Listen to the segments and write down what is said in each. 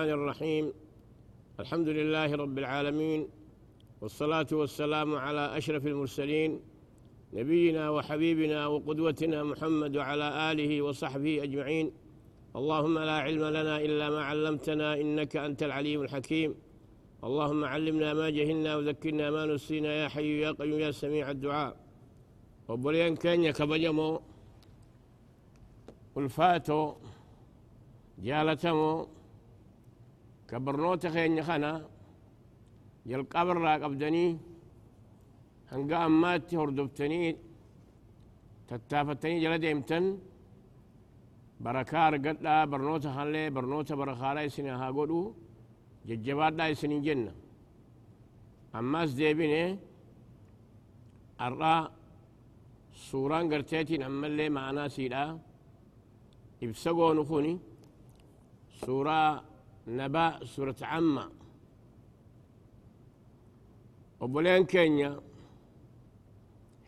الرحمن الرحيم. الحمد لله رب العالمين والصلاة والسلام على أشرف المرسلين نبينا وحبيبنا وقدوتنا محمد وعلى آله وصحبه أجمعين. اللهم لا علم لنا إلا ما علمتنا إنك أنت العليم الحكيم. اللهم علمنا ما جهلنا وذكرنا ما نسينا يا حي يا قيوم يا سميع الدعاء. وبلين كأن كبجمو ulfaato jaalatamoo ka barnoota keenya kana jalqabarraa qabdanii hanga ammaatti hordoftanii tattaafattanii jala deemtan barakaa argadhaa barnoota hallee barnoota barakaadhaa isin haa godhu jajjabaadhaa isinin jenna ammas deebine har'aa suuraan garteetiin ammallee ma'anaa siidhaa ibsa goonu kun suuraa نبأ سورة عما وبولين كينيا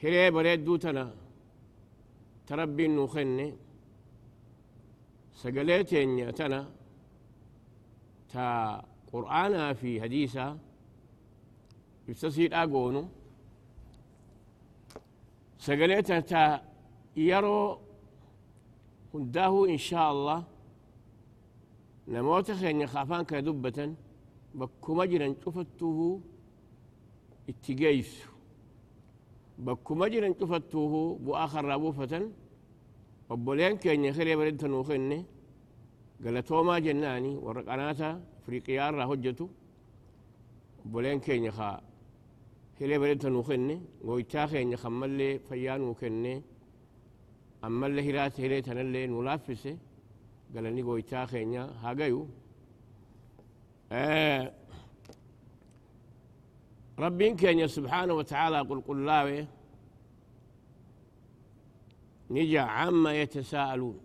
هلي بريد دوتنا تربي نوخيني سقليتين تنا تا قرآن في حديثة يستسيد أقونو. سقليتا تا يرو هنداهو إن شاء الله. Cufattuuhu itti geeysu bakkuma jiran cufattuuhu bu'aa karraa buufatan obboleen keenya hiree bareedta nuu kenne galatoomaa jennaani warra qanaata afriiqiyaa irraa hojjetu obboleen keenya ka hiree bareedta nuu kenne gooytaa keenya kammallee fayyaa nuu kenne ammallee hiraata hiree tanallee nu laaffise قال لي قوي تاخينيا ها قيو آه ربي كينيا سبحانه وتعالى قل قل لاوي نجا عما يتساءلون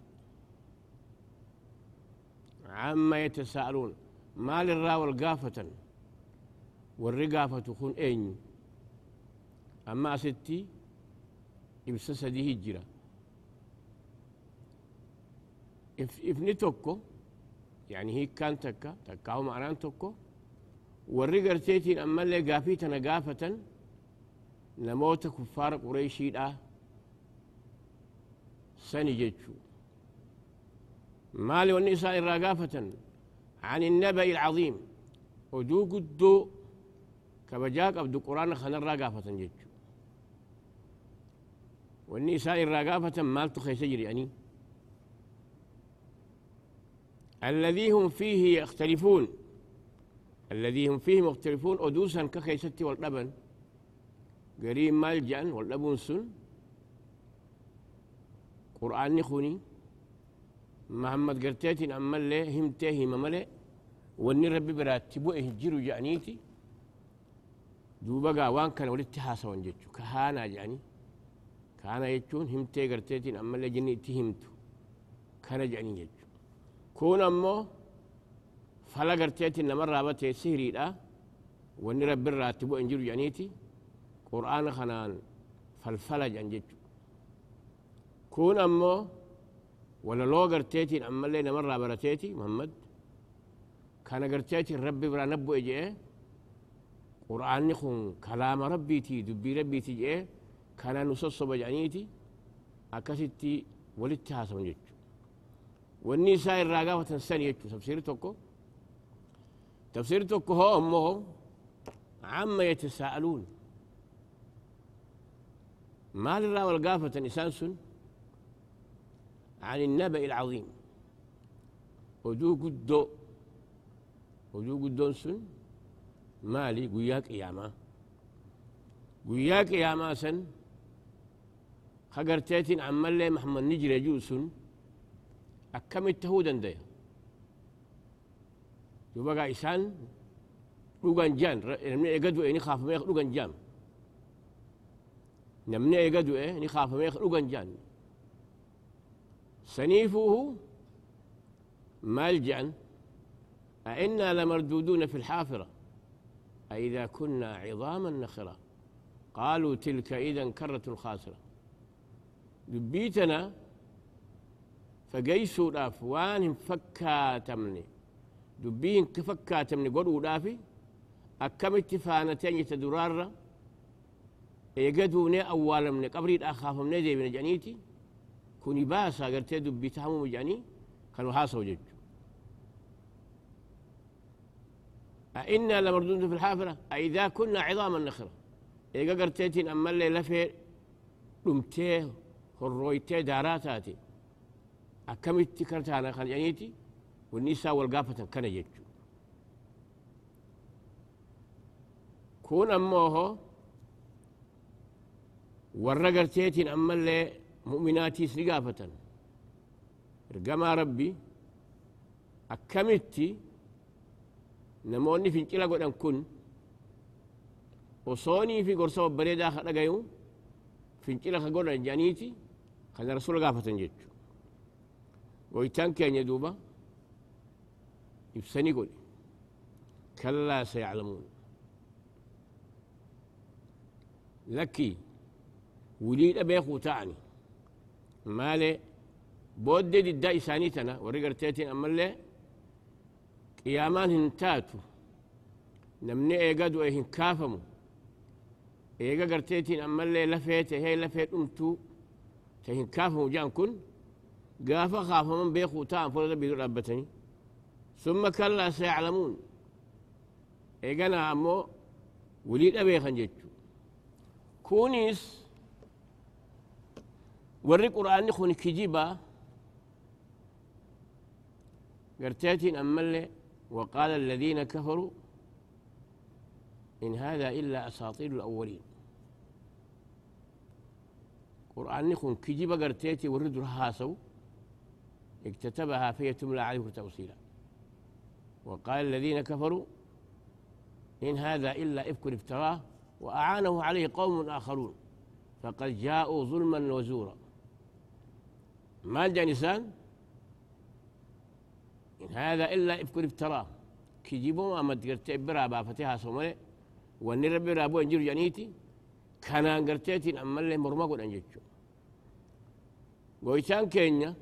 عما يتساءلون ما للراول قافة والرقافة تكون اين اما ستي ابسس دي هجره ابن توكو يعني هي كان تكا تكا هو معنان توكو والرجل تيتي أما اللي قافيت أنا قافة نموت كفار قريشي دا سني جيتشو مالي والنساء الرقافة عن النبأ العظيم ودو قدو كبجاك أبدو قرآن خان الرقافة جيتشو والنساء الرقافة مالتو خيسجري يعني الذي هم فيه يختلفون. الذي هم فيه مختلفون أدوسا كخيستي واللبن قريب ملجأ واللبن سن. قرآن نخوني. محمد قرتيتين أما اللي همته مملئ واني ربي براتبو اهجروا جانيتي. دوبا وان كان ولدت حاسا وانجتشو كهانا جاني. كان يجون همتي قرتيتين أما اللي جنيتي همتو. كان جاني يجو كون أمو فلا قرتيتي نما رابطة سهري لا واني ربي راتبو انجرو جانيتي قرآن خنان فالفلج انجتشو كون أمو ولا لو قرتيتي أما اللي نما رابطتي محمد كان قرتيتي ربي برا نبو اجئ قرآن نخون كلام ربي تي دبي ربي تي جئ كان نصص بجانيتي أكستي ولتها والنساء الراقافة الثانية تفسير توكو؟ تفسير توكو هو أمهم عما يتساءلون. ما للرا والقافة نسان سن؟ عن النبأ العظيم. ودو قدو. ودو قدون سن؟ مالي قياك قياما قياك قياما سن؟ خقرتيتين عمالي محمد نجري جوسن أكم التهودن ديا يبقى إنسان لوغان جان. نمني يقدو إيه؟ نخاف ميخ لوغان جان. نمني يقدو إيه؟ نخاف ميخ لوغان جان. سنيفه مال جان. أئنا لمردودون في الحافرة. أئذا كنا عظاما نخرة. قالوا تلك إذا كرة خاسرة. دبيتنا فقيسوا الأفوان فكاتمني. دبين كفكات من قدو دافي أكمت فانتين يتدرار إيقدوني أولا من قبري أخاف من دي من جانيتي كوني باسا قرتي دبي تهمو جاني كانوا هاسو جج أئنا لمردود في الحافرة أئذا كنا عظاما نخرة. إيقا قرتيتين أما اللي لفي رمتيه هرويتيه داراتاتي. أكمت كرتانا خان جانيتي والنساء والقافة كان يجو كون أموه ورقر تيتين أما اللي مؤمناتي سقافة رقما ربي أكمتي نموني في انقلا قد كن. وصوني في قرصة بريدة خلقايو في انقلا قد جانيتي خلنا رسول قافة جيتشو. ويتان كان يدوبا يبسني قولي كلا سيعلمون. لكي وليد أبيخو تعني مالي بودي دي إساني تنا ورقر تيتين أما اللي قيامان هنتاتو نمني إيقادو إيهن كافمو. إيقا قرتيتين أما اللي لفيت هي لفيت أمتو تهن كافمو جان كن قافا خاف من بيخو تام فلذا بيقول ربتني ثم كلا سيعلمون. إيقنا أمو وليد أبي خنجتو كونيس وري قرآن نخون كجيبا. قرتاتين أمالي وقال الذين كفروا إن هذا إلا أساطير الأولين. قرآن نخون كجيبا قرتاتي ورد رهاسو. اكتتبها فهي تملى عليه توصيلا. وقال الذين كفروا إن هذا إلا إفك افتراه وأعانه عليه قوم آخرون. فقد جاءوا ظلما وزورا. ما جاء نسان إن هذا إلا إفك افتراه كيجيبوا ما مدقرتي برا بافتها سومالي واني ربي رابو انجير جانيتي. كان انقرتيتي أما اللي مرمقو انجيتشو ويتان كينيا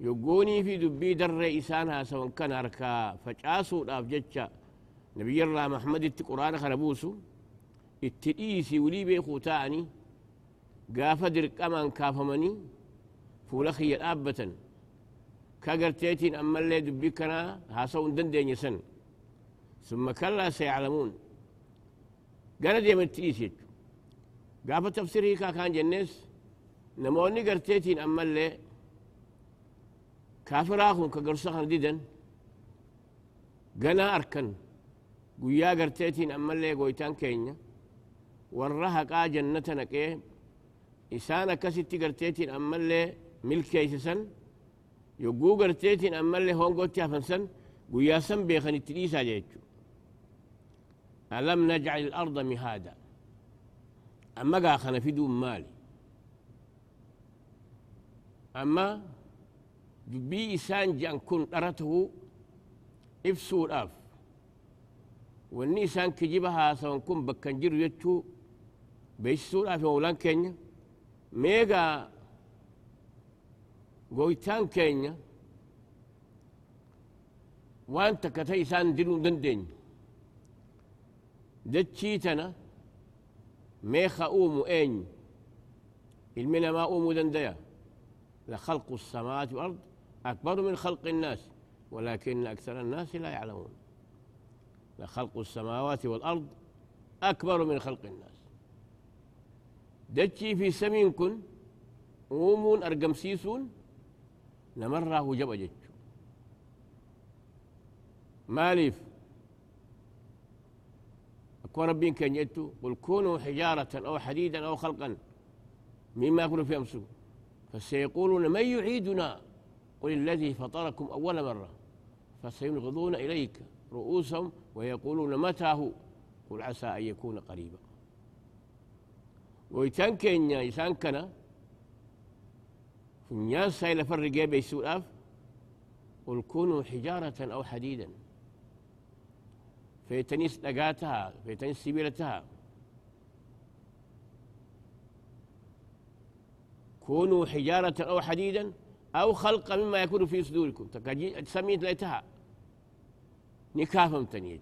يقوني في دبي در إسانها سواء كان أركا فجاسو داف جتشا نبي الله محمد القرآن خربوسو اتئيسي ولي بيخو تاني قافا درقمان كافمني فولخي الآبة كاقرتيتين أما اللي دبي كنا هاسو دندين يسن ثم كلا سيعلمون قال دي من تئيسي قافا تفسيره كان جنس نموني قرتيتين أما اللي كافراهم كقرصخن ديدن قنا أركن. قويا قرتيتين أما اللي قويتان كينيا. ورها قا جنة نقيه إسانا كستي قرتيتين أما اللي ملكي سن يقو قرتيتين أما اللي هون قوتي أفنسن قويا سن بيخن التليسا جيتشو. ألم نجعل الأرض مهادا. أما قا خنا في مالي. أما je'an kun dhara tahuu ibsuudhaaf wanni isaan kijiba haasawan kun bakkan jiru jechuu beeksisuudhaaf hoolaan keenya meegaa gooytaan keenya waan takka ta isaan diruu dandeenyu dachii tana meeqa uumu eenyu ilmi namaa uumuu dandaya لخلق السماوات والأرض أكبر من خلق الناس ولكن أكثر الناس لا يعلمون. لخلق السماوات والأرض أكبر من خلق الناس. دتشي في سمين كن أومون أرقم سيسون نمره جبا جتشو ماليف. أكون ربين كان يتو قل كونوا حجارة أو حديدا أو خلقا مما يكون في أمسكم فسيقولون من يعيدنا؟ قل الذي فطركم أول مرة فسينغضون إليك رؤوسهم ويقولون متى هو؟ قل عسى أن يكون قريبا. ويتان كينيا يسان كنا فنيان سايل فرق بيسوء أف قل كونوا حجارة أو حديدا. فيتنس لقاتها فيتنس سبيلتها. كونوا حجارة أو حديدا أو خلق مما يكون في صدوركم. تسميت ليتها. نكافم تنيج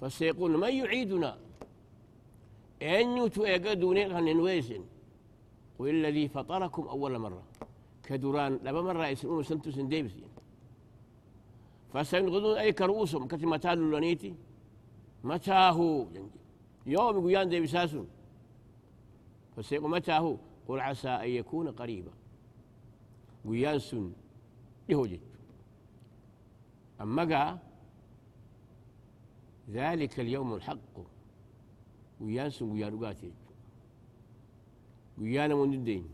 فسيقول من يعيدنا؟ أن يتو إيقادوني نويسن قل الذي فطركم أول مرة. كدوران لما مرة يسمون سنتو سنديبسين فسينغضون أي كرؤوسهم كتما تالو لنيتي. متى هو يوم يقول دي بساسون. فسيقول متى هو قل عسى أن يكون قريبا. سن يهوجت أما قا ذلك اليوم الحق. ويان سن ويان قاتل. ويانا من الدين.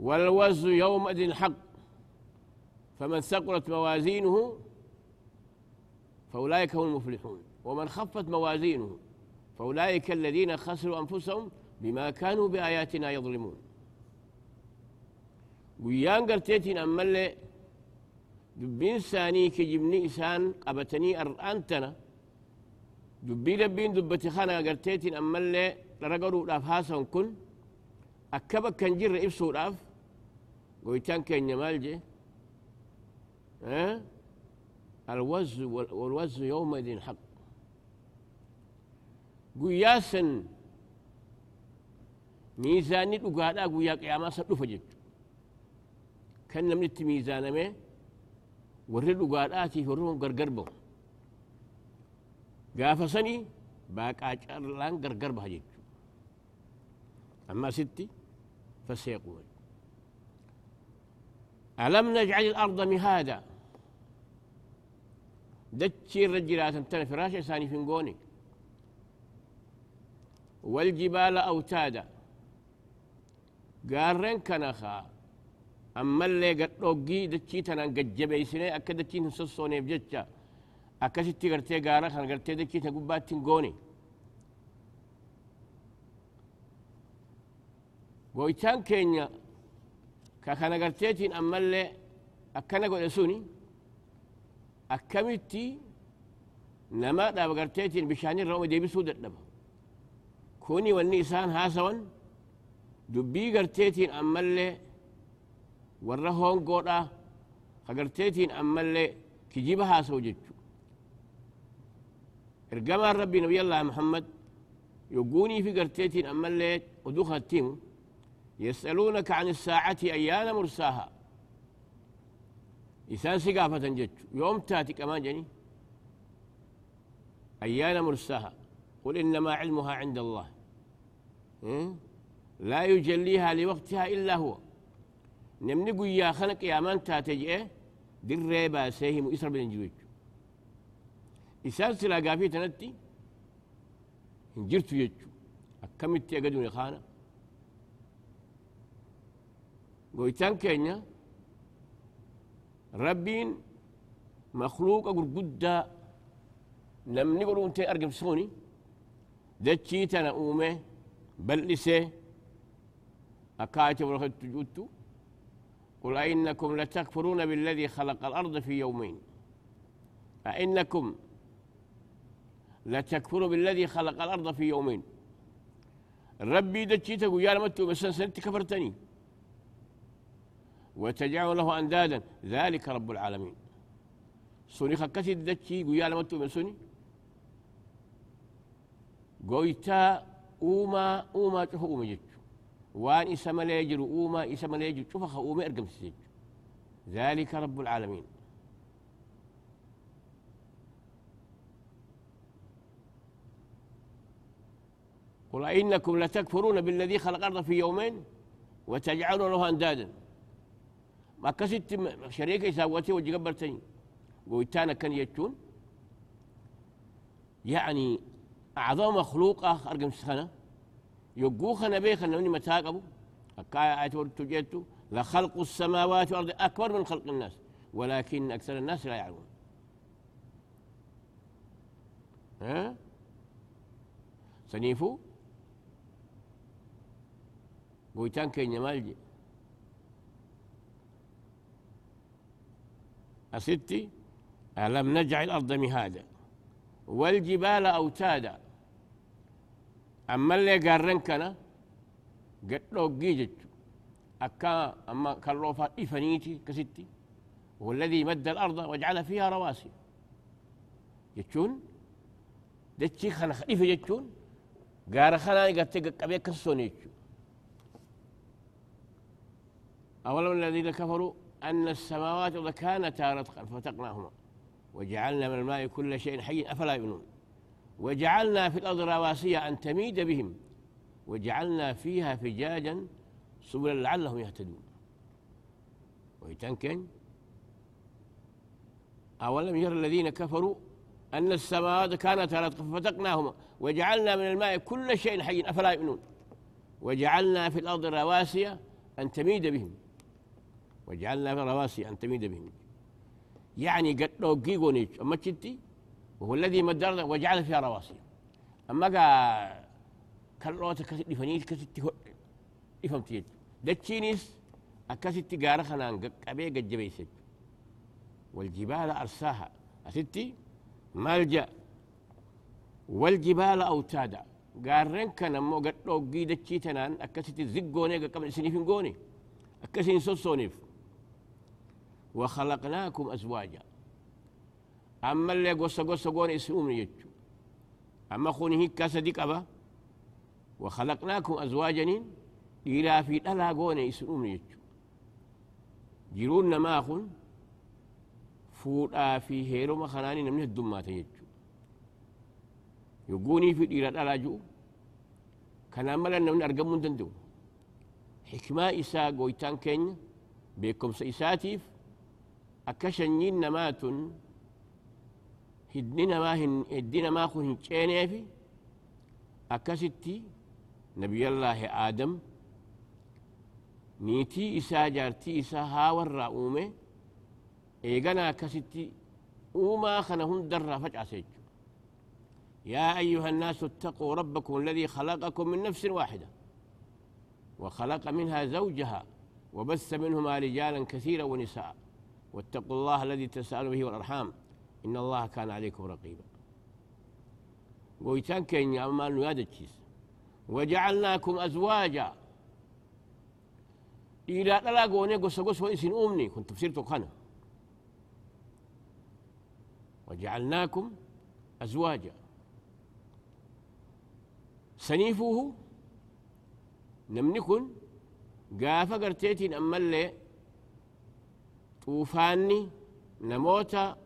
والوزن يومئذ حق فمن ثقلت موازينه فأولئك هم المفلحون. ومن خفت موازينه فأولئك الذين خسروا أنفسهم بما كانوا بآياتنا يظلمون. ويان قرتيتين أمالي دبين ساني كجبني إسان قبتني أرأنتنا. دبي دبين دبتي خانا قرتيتين أمالي لرقروا الأفهاسهم كن. أكبك كان جر إبسو الأف ويتان كان يمالجي أه؟ الوز والوز يومئذ حق. قياسا ميزاني دوغادا يا قياما سدو فجت كان لم نت ميزانا مي ورد دوغادا تي فرون غرغربو غافسني باقا چرلان غرغر بهجت اما ستي فسيقول ألم نجعل الأرض مهادا دتشي الرجلات تن فراش ثاني فينغوني والجبال أوتادا قارن كنخا أما اللي قد روقي دتشي تنان قد جبيسني أكا دتشي نسصوني بجتشا أكا ستي قرتي قارن خان قرتي دتشي تقبات تنقوني ويتان كينيا ككنا قرتيتين أما اللي أكنا قد سوني أكمتي نما داب قرتيتين بشاني الرؤى دي بسود الدب كوني والنيسان هاسون دبي قرتيتين أما اللي ورهون قولا فقرتيتين أما اللي كجيبها سوجتشو إرقام ربي نبي الله محمد يقوني في قرتيتين أما اللي ودوخها التيمو يسألونك عن الساعة أيان مرساها إسان سقافة جج يوم تاتي كمان جني أيان مرساها قل إنما علمها عند الله لا يجليها لوقتها إلا هو. نمني يا خلق يا من تاتي إيه؟ در ريبا سيهم إسر بن جوج إسان سلا قافية نتي هنجرت يجو. أكمت يقدوني خانه goytaan keenya rabbiin makluuqa gurguddaa namni godhuuntee argamsiisuuni dachii tana uume bal'isee akkaati walkattu juttu قل أئنكم لتكفرون بالذي خلق الأرض في يومين. أئنكم لتكفروا بالذي خلق الأرض في يومين. ربي دجيتك ويا لمتو بس سنت كفرتني. وتجعل له أندادا. ذلك رب العالمين. سوني خكتي دتشي قويا لمتو من سوني؟ قويتا أوما أوما أوما جتشو وان إسما ليجر أوما إسما ليجر شوفخ أوما أرقم سيجو ذلك رب العالمين. قل إنكم لتكفرون بالذي خلق الأرض في يومين وتجعلون له أندادا. ما كسيت شريك يساوتي وجي قبرتني قويتانا كان يجون. يعني أعظم مخلوق أرقم سخنة يقو خنا بيخ أنه متاقبوا أكاية آية تجيتو. لخلق السماوات والأرض أكبر من خلق الناس. ولكن أكثر الناس لا يعلمون. ها؟ سنيفو؟ قويتان كين مالجي أستي؟ ألم نجعل الأرض مهادا. والجبال أوتادا. أما اللي قارن كنا قد لو جيجت أكا أما كالروفا إفنيتي كستي هو الذي مد الأرض وجعل فيها رواسي يتشون دتشي خنا خليفة يتشون قال خنا قد قبيك كسوني يتشون أولم الذين كفروا أن السماوات كانتا رتقا فتقناهما وجعلنا من الماء كل شيء حي أفلا يؤمنون وجعلنا في الأرض رواسي أن تميد بهم وجعلنا فيها فجاجا سبلا لعلهم يهتدون. ويتنكن أولم يرى الذين كفروا أن السماوات كانت رتقا ففتقناهما وجعلنا من الماء كل شيء حي أفلا يؤمنون؟ وجعلنا في الأرض رواسي أن تميد بهم. وجعلنا في رواسي أن تميد بهم. يعني قد لو أما تشتي وهو الذي مدر وجعل فيها رواسي. أما قا كالروتا كسيتي فنيت كسيتي إفهمتي دتشينيس أكسيتي قارا خنان قبي قد والجبال أرساها. أستي؟ ملجأ والجبال أوتادا. قارن كان مو قد لو جي تنان. أكسيتي زقوني قبل سنين قوني أكسين سوسونيف وخلقناكم أزواجا. أما اللي قصة قصة قوني اسمهم يجو. أما خوني هيك كاسة ديك أبا. وخلقناكم أزواجا إلى في ألا قوني اسمهم يجو. جيرون ما أخون. فودا في هيرو ما خناني نمنه الدمات يجو يقوني في إلى ألا جو. كان أملا نمن أرقم من دندو حكمة إساء قويتان كين. بكم سيساتيف. akka shanyiin هدنا ما هن هدنا ما خو هن كيني في أكستي نبي الله آدم نيتي إسا جارتي إسا ها ورا أومي إيغانا أكستي أوما خنهم درا فجأة سيج يا أيها الناس اتقوا ربكم الذي خلقكم من نفس واحدة وخلق منها زوجها وبث منهما رجالا كثيرا ونساء واتقوا الله الذي تسألوا به والأرحام إن الله كان عليكم رقيبا. ويتان كين أمان يادتشيس. وجعلناكم أزواجا. إلى لا قوني قصة قصة وإسن أمني. كنت تفسيرتو خنا وجعلناكم أزواجا. سنيفوه نمنكن قافة قرتيتين أما اللي طوفاني نموتا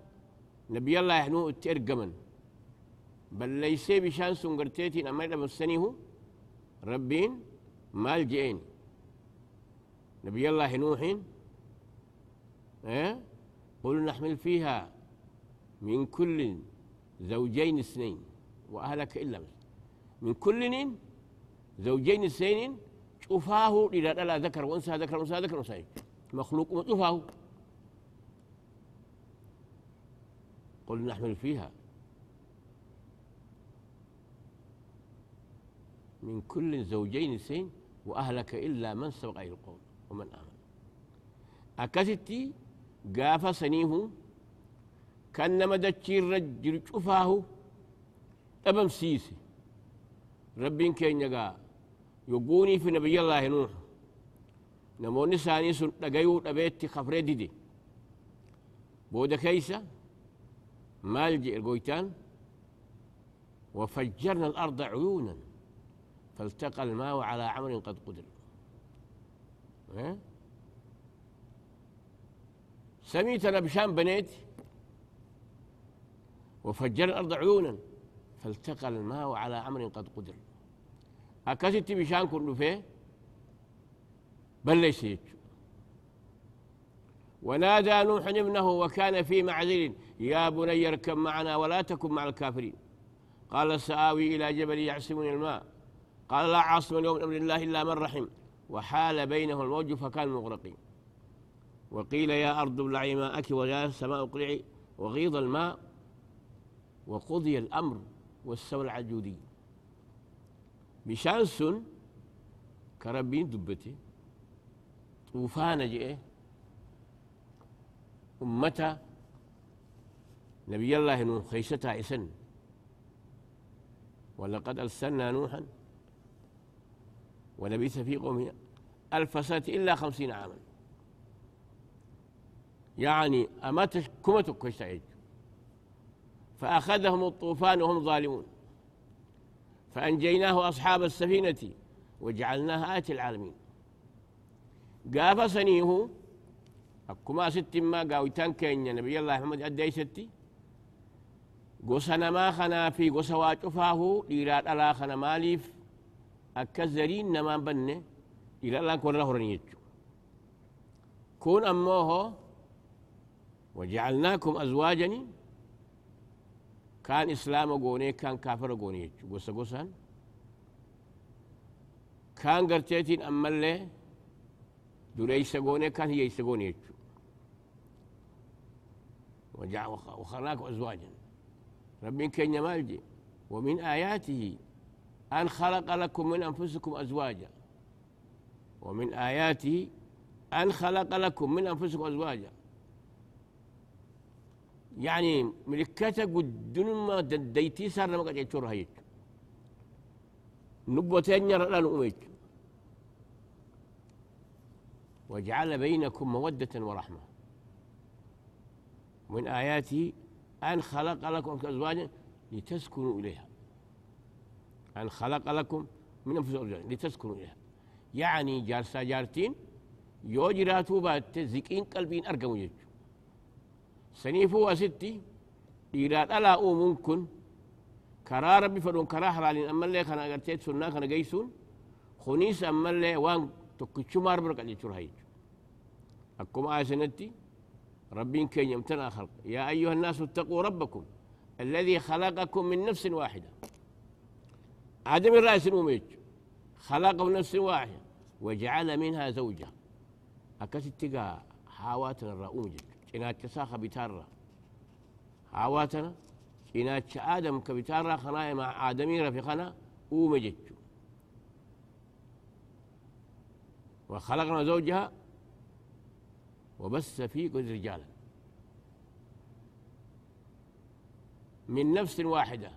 نبي الله يحنو اترقمن بل ليس بشان سنقرتيتي أما إذا مسنيه ربين مال جئين. نبي الله نوح آه قل نحمل فيها من كل زوجين اثنين وأهلك إلا بس. من كل زوجين اثنين شوفاه إذا لا ذكر وأنثى ذكر وأنثى ذكر وأنثى مخلوق شوفاه. قل نحمل فيها. من كل زوجين اثنين وأهلك إلا من سبق إلى القول ومن آمن. أكستي قاف سنيه كان مدتشي الرجل شفاه أبم سيسي. ربين كين يقا يقوني في نبي الله نوح. نموني ساني سن لقيو لبيتي خفري دي. بودا كيسا مالجئ القويتان وفجرنا الأرض عيونا فالتقى الماء على عمر قد قدر. سميت أنا بشام بنيت وفجرنا الأرض عيونا فالتقى الماء على عمر قد قدر. أكست بشان كله فيه؟ بل ليس ونادى نوح ابنه وكان في معزل يا بني اركب معنا ولا تكن مع الكافرين. قال سآوي إلى جبل يعصمني الماء. قال لا عاصم اليوم من أمر الله إلا من رحم. وحال بينه الموج فكان مغرقين. وقيل يا أرض ابلعي ماءك ويا السماء اقلعي وغيض الماء وقضي الأمر والسوى العجودي بشانس كربين دبتي طوفان جئه أمتا نبي الله نوح خيشتها إسن. ولقد أرسلنا نوحا ولبث في قومه ألف سنة إلا خمسين عاما. يعني أمات كمتك كويس فأخذهم الطوفان وهم ظالمون. فأنجيناه أصحاب السفينة وجعلناها آية العالمين. قاف سنيه أكما ست ما قاويتان كينيا نبي الله محمد أدي ستي قوسنا ما خنا في قوسا واجفاه إيراد ألا خنا ماليف أكزرين نما بني إلى الله كون له كون أموه وجعلناكم أزواجا كان إسلام قوني كان كافر قوني قوسا قوسا كان قرتيتين أما اللي دريس قوني كان هي يسقوني وجع وخلناكم أزواجا. ربين كن مالجي. ومن آياته أن خلق لكم من أنفسكم أزواجا. ومن آياته أن خلق لكم من أنفسكم أزواجا. يعني ملكتا قدن ما ديتي صار ما قد يتشور هيك. نبوتين يرى لنا أميت وجعل بينكم مودة ورحمة. من آياته أن خلق لكم أزواجا لتسكنوا إليها. أن خلق لكم من أنفسكم أزواجا لتسكنوا إليها. يعني جارسا جارتين يوجراتو بات زكين قلبين أرقموا يجو سنيفو وستي إيراد ألا ممكن. كرا ربي فدون كرا حلالين أما اللي كان أغرتيت سنة كان جيسون خنيس أما اللي وان تكتشو مار بركة جيتشور هايج أكم آية سنتي ربين كي يمتنع خلق يا أيها الناس اتقوا ربكم الذي خلقكم من نفس واحدة. آدم الرأس المميت خلق من نفس واحدة وجعل منها زوجها أكست حاواتنا الرؤوم tana cinaacha aadam ka bitaarraa kanaa ma aadamii rafi kana uume jechu وخلقنا زوجها وبث فيكم رجالا. من نفس واحدة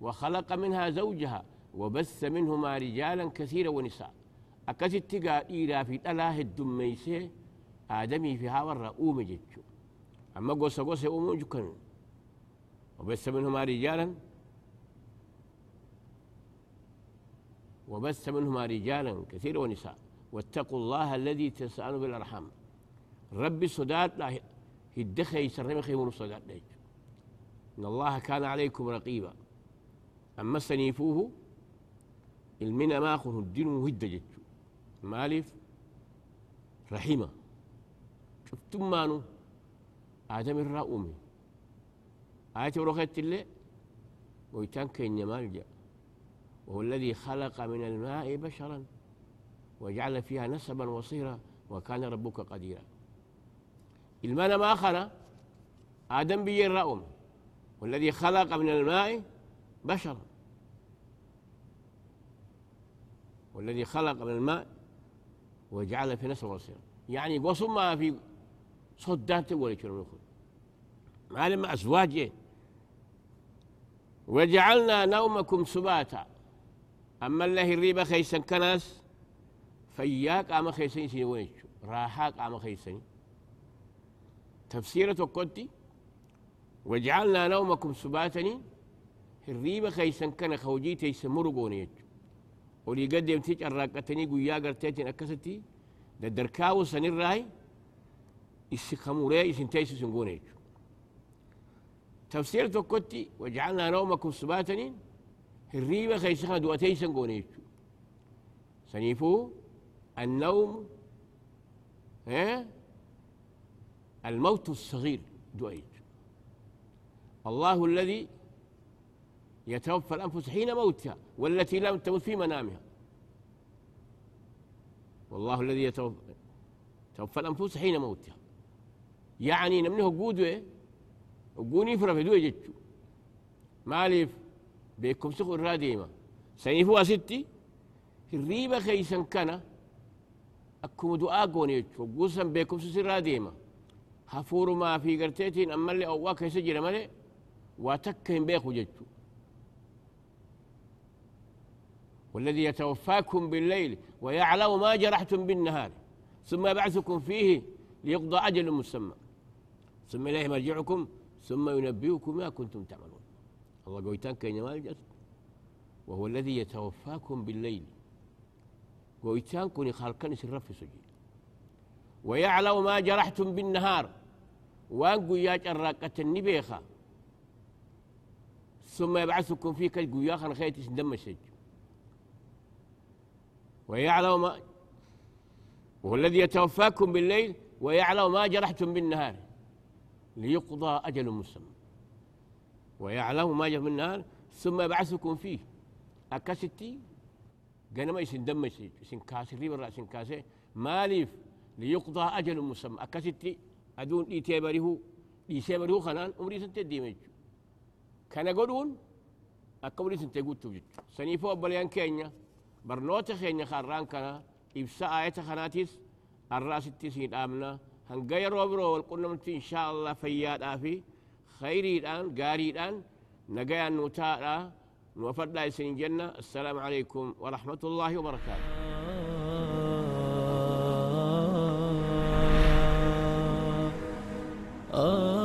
وخلق منها زوجها وبث منهما رجالا كثيرا ونساء. أكثر تقا إيرا في الله الدميسي آدمي في هاورا أومي جتشو أما قوسا قوسا أومو جكن وبث منهما رجالا وبث منهما رجالا كثيرا ونساء. واتقوا الله الذي تسألوا بالأرحام. ربي صدات لا يدخل يسرم خيمون صدات ليج إن الله كان عليكم رقيبا. أما سنيفوه المنا ما أخذ الدين مهدجت مالف رحيمة. شفتم مانو؟ آدم الرأومي آية ورخت اللي؟ ويتان كين مالجا وهو الذي خلق من الماء بشرا وجعل فيها نسبا وصيرا وكان ربك قديرا. الماء ما خلق آدم بي الرأوم والذي خلق من الماء بشرا والذي خلق من الماء وجعل في نسبا وصيرا يعني قصم ما في صدات ولا يشرب ما لما أزواج وجعلنا نومكم سباتا. أما الله الريبة خيسا كناس فياك أما خيسين سنويش راحاك أما خيسين. تفسيرة قدتي وجعلنا نومكم سباتا الريبة خيسا كان خوجيتي سمرقوني ولي قدم تيج الراقتني قويا قرتيتين أكستي دركاو سنين راي إسكاموري إسنتيس سنقونيك تفسير توكوتي وجعلنا نومكم سباتا الريبة خيسخا دواتي سنقونيك سنيفو النوم ها الموت الصغير دويت الله الذي يتوفى الأنفس حين موتها والتي لم تمت في منامها. والله الذي يتوفى الأنفس حين موتها. يعني نمنه وقوني فرا في دوه جتشو ماليف بيكم سخو الراديمة. سيفوا ستي الريبة خيسا كان أكم دعاء قوني جتشو قوسا بيكم سخو الراديمة. هفور ما في قرتيتين أما اللي أواك يسجل مالي واتكهم بيكو جتشو والذي يتوفاكم بالليل ويعلم ما جرحتم بالنهار ثم يبعثكم فيه ليقضى أجل مسمى. ثم إليه مرجعكم ثم ينبئكم ما كنتم تعملون. الله قويتان كين مالجس وهو الذي يتوفاكم بالليل. قويتان كوني خالقان سر في سجي ويعلم ما جرحتم بالنهار. وان قوياج الراقة النبيخة ثم يبعثكم فيك قوياخا خيتي دم السج ويعلم ما وهو الذي يتوفاكم بالليل ويعلم ما جرحتم بالنهار. ليقضى أجل مسمى. ويعلم ما جرحتم بالنهار ثم يبعثكم فيه. أكستي قنما يسن دم يسن كاسر برا يسن كاسر ماليف ليقضى أجل مسمى. أكستي أدون إيتيبره إيتيبره خنان أمري سنتدي ميجو كان قدون أكمري سنتقوت تبجد سنيفو أبليان كينيا برنوت خينيا خاران كان إبساء آية خناتيس الرأس التسين آمنا. هنغير وبرو والقنمت إن شاء الله فياد آفي. خيري الآن قاري الآن نقيا نوتا نوفد لا السلام عليكم ورحمة الله وبركاته. Oh.